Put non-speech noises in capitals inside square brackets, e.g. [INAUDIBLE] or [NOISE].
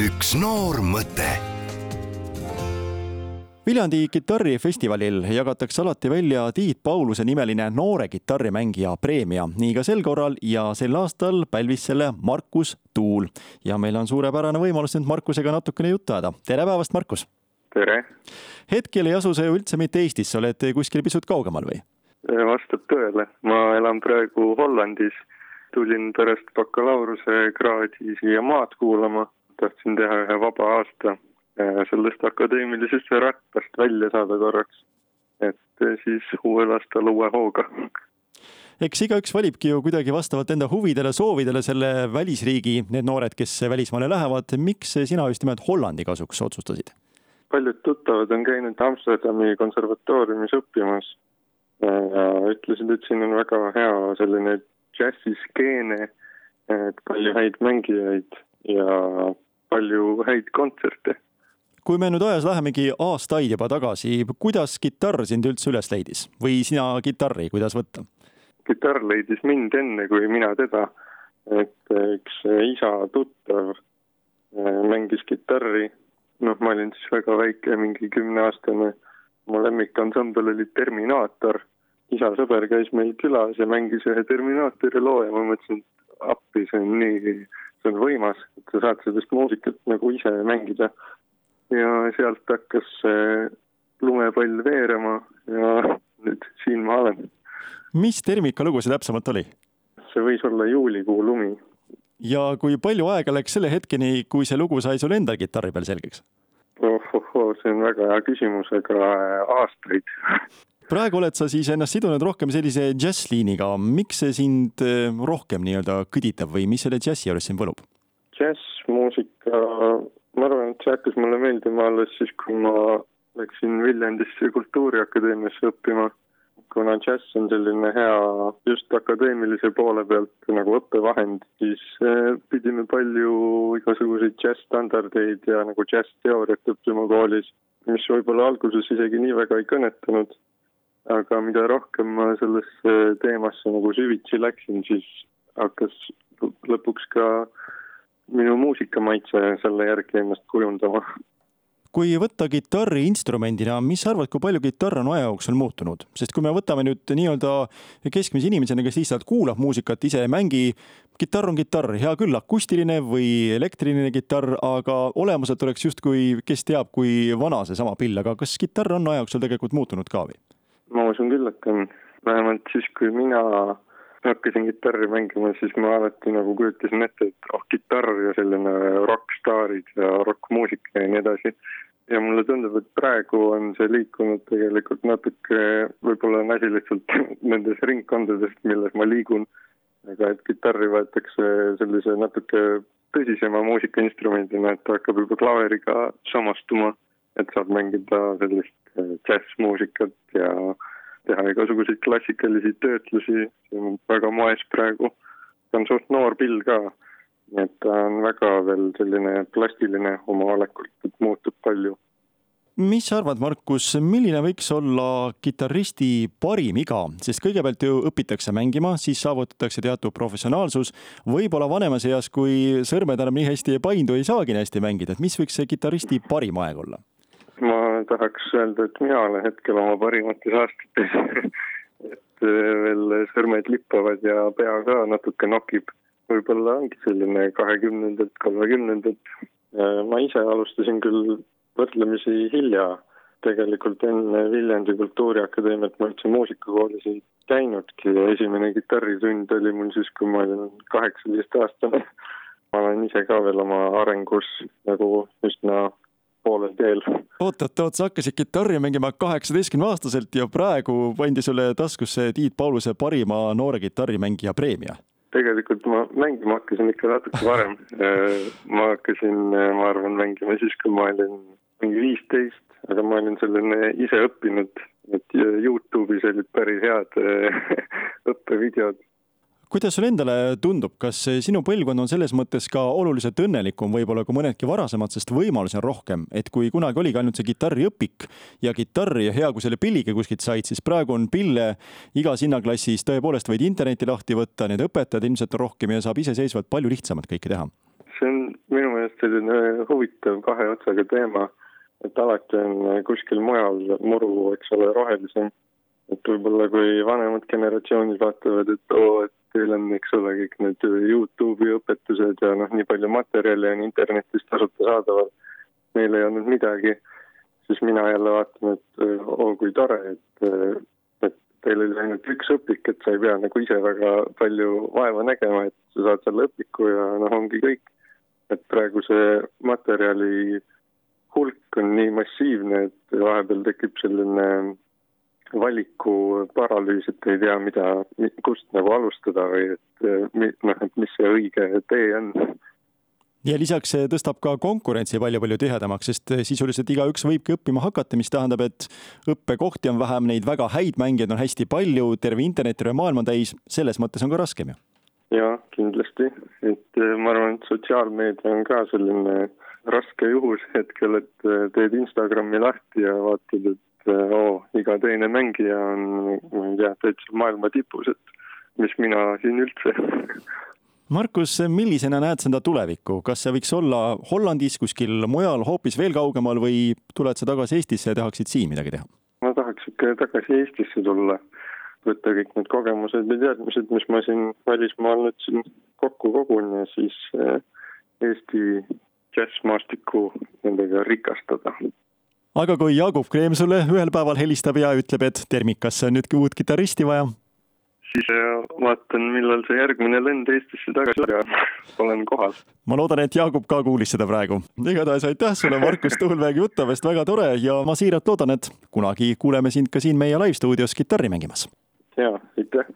üks noor mõte Viljandi kitarrifestivalil jagatakse alati välja Tiit Pauluse nimeline noore kitarrimängija preemia. nii ka sel korral ja sel aastal pälvis selle Markus Tuul. ja meil on suurepärane võimalus nüüd Markusega natukene juttu ajada. tere päevast, Markus! tere! hetkel ei asu sa ju üldse mitte Eestis, sa oled kuskil pisut kaugemal või? vastab tõele, ma elan praegu Hollandis. tulin pärast bakalaureusekraadi siia maad kuulama, tahtsin teha ühe vaba aasta sellest akadeemilisest räppast välja saada korraks. et siis uuel aastal uue hooga. eks igaüks valibki ju kuidagi vastavalt enda huvidele, soovidele selle välisriigi, need noored, kes välismaale lähevad. miks sina just nimelt Hollandi kasuks otsustasid? paljud tuttavad on käinud Amsterdami konservatooriumis õppimas ja ütlesid, et siin on väga hea selline džässiskeene, et palju häid mängijaid ja palju häid kontserte. kui me nüüd ajas lähemegi aastaid juba tagasi, kuidas kitarr sind üldse üles leidis või sina kitarri, kuidas võtta? kitarr leidis mind enne kui mina teda, et üks isa tuttav äh, mängis kitarri, noh, ma olin siis väga väike, mingi kümneaastane mu lemmikansambel oli Terminaator. isa sõber käis meil külas ja mängis ühe Terminaatori loo ja ma mõtlesin, et appi, see on nii, see on võimas, et sa saad sellest muusikat nagu ise mängida. ja sealt hakkas see lumepall veerema ja nüüd siin ma olen. mis Termika lugu see täpsemalt oli? see võis olla juulikuu lumi. ja kui palju aega läks selle hetkeni, kui see lugu sai sul endal kitarri peal selgeks? ohohoo, see on väga hea küsimus, aga aastaid. Praegu oled sa siis ennast sidunud rohkem sellise džässliiniga, miks see sind eh, rohkem nii-öelda kõditab või mis selle džässi juures sind võlub? džässmuusika, ma arvan, et see hakkas mulle meeldima alles siis, kui ma läksin Viljandisse Kultuuriakadeemiasse õppima. kuna džäss on selline hea just akadeemilise poole pealt nagu õppevahend, siis eh, pidime palju igasuguseid džässstandardeid ja nagu džässteooriat õppima koolis, mis võib-olla alguses isegi nii väga ei kõnetanud. Aga mida rohkem ma sellesse teemasse nagu süvitsi läksin, siis hakkas lõpuks ka minu muusikamaitse selle järgi ennast kujundama kui võtta kitarri instrumendina, mis sa arvad, kui palju kitarr on aja jooksul muutunud, sest kui me võtame nüüd nii-öelda keskmise inimesena, kes lihtsalt kuulab muusikat, ise ei mängi, kitarr on kitarr, hea küll, akustiline või elektriline kitarr, aga olemuselt oleks justkui, kes teab, kui vana seesama pill, aga kas kitarr on aja jooksul tegelikult muutunud ka või? Usun küll, et on, vähemalt siis, kui mina hakkasin kitarri mängima, siis ma alati nagu kujutasin ette, et oh, kitarr ja selline rokkstaarid ja rokkmuusika ja nii edasi. ja mulle tundub, et praegu on see liikunud tegelikult natuke, võib-olla on asi lihtsalt [LAUGHS] nendes ringkondades, milles ma liigun, aga et kitarri võetakse sellise natuke tõsisema muusikainstrumendina, et ta hakkab juba klaveriga samastuma, et saab mängida sellist džässmuusikat ja teha igasuguseid klassikalisi töötlusi, see on väga moes praegu. ta on suht noor pill ka, nii et ta on väga veel selline plastiline oma olekult, et muutub palju. mis sa arvad, Markus, milline võiks olla kitarristi parim iga, sest kõigepealt ju õpitakse mängima, siis saavutatakse teatud professionaalsus. võib-olla vanemas eas, kui sõrmed enam nii hästi ei paindu, ei saagi nii hästi mängida, et mis võiks see kitarristi parim aeg olla? Tahaks öelda, et mina olen hetkel oma parimates aastates [LAUGHS] et veel sõrmed lippavad ja pea ka natuke nokib. võib-olla ongi selline kahekümnendad, kolmekümnendad. ma ise alustasin küll võrdlemisi hilja. tegelikult enne Viljandi Kultuuriakadeemiat ma üldse muusikakoolis ei käinudki ja esimene kitarritund oli mul siis, kui ma olin kaheksateistaastane. ma olen ise ka veel oma arengus nagu üsna poolel teel. oot, oot, oot, sa hakkasid kitarri mängima kaheksateistkümne aastaselt ja praegu pandi sulle taskusse Tiit Pauluse parima noore kitarrimängija preemia? tegelikult ma mängima hakkasin ikka natuke varem. [LAUGHS] ma hakkasin, ma arvan, mängima siis, kui ma olin mingi viisteist, aga ma olin selline ise õppinud, et Youtube'is olid päris head [LAUGHS] õppevideod kuidas sulle endale tundub, kas sinu põlvkond on selles mõttes ka oluliselt õnnelikum võib-olla kui mõnedki varasemad, sest võimalusi on rohkem, et kui kunagi oligi ainult see kitarriõpik ja kitarr ja hea, kui selle pilliga kuskilt said, siis praegu on pille igas hinnaklassis, tõepoolest võid interneti lahti võtta, need õpetajad ilmselt on rohkem ja saab iseseisvalt palju lihtsamalt kõike teha. see on minu meelest selline huvitav kahe otsaga teema, et alati on kuskil mujal muru, eks ole, rohelisem. et võib-olla kui vanemad generatsioonid vaatavad, et oo, et teil on, eks ole, kõik need Youtube'i õpetused ja noh, nii palju materjali on internetis tasuta saadaval, meil ei olnud midagi, siis mina jälle vaatan, et oo, kui tore, et et teil oli ainult üks õpik, et sa ei pea nagu ise väga palju vaeva nägema, et sa saad selle õpiku ja noh, ongi kõik. et praegu see materjali hulk on nii massiivne, et vahepeal tekib selline valiku paralüüs, et ei tea, mida, kust nagu alustada või et noh, et mis see õige tee on ja lisaks see tõstab ka konkurentsi palju-palju tihedamaks, sest sisuliselt igaüks võibki õppima hakata, mis tähendab, et õppekohti on vähem, neid väga häid mängijaid on hästi palju, terve internet, terve maailm on täis, selles mõttes on ka raskem ju. jaa, kindlasti, et ma arvan, et sotsiaalmeedia on ka selline raske juhus hetkel, et teed Instagrami lahti ja vaatad, et oo, iga teine mängija on, ma ei tea, täitsa maailma tipus, et mis mina siin üldse [LAUGHS] Markus, millisena näed seda tulevikku, kas see võiks olla Hollandis, kuskil mujal, hoopis veel kaugemal või tuled sa tagasi Eestisse ja tahaksid siin midagi teha? ma tahaks ikka tagasi Eestisse tulla, võtta kõik need kogemused ja teadmised, mis ma siin välismaal nüüd siin kokku kogun ja siis eh, Eesti džässmaastikku nendega rikastada aga kui Jaagup Kreem sulle ühel päeval helistab ja ütleb, et Termikasse on nüüd uut kitarristi vaja, siis vaatan, millal see järgmine lend Eestisse tagasi ja [LAUGHS] olen kohal. ma loodan, et Jaagup ka kuulis seda praegu. igatahes aitäh sulle, Markus Tuulväeg jutamast, väga tore ja ma siiralt loodan, et kunagi kuuleme sind ka siin meie live stuudios kitarri mängimas. ja, aitäh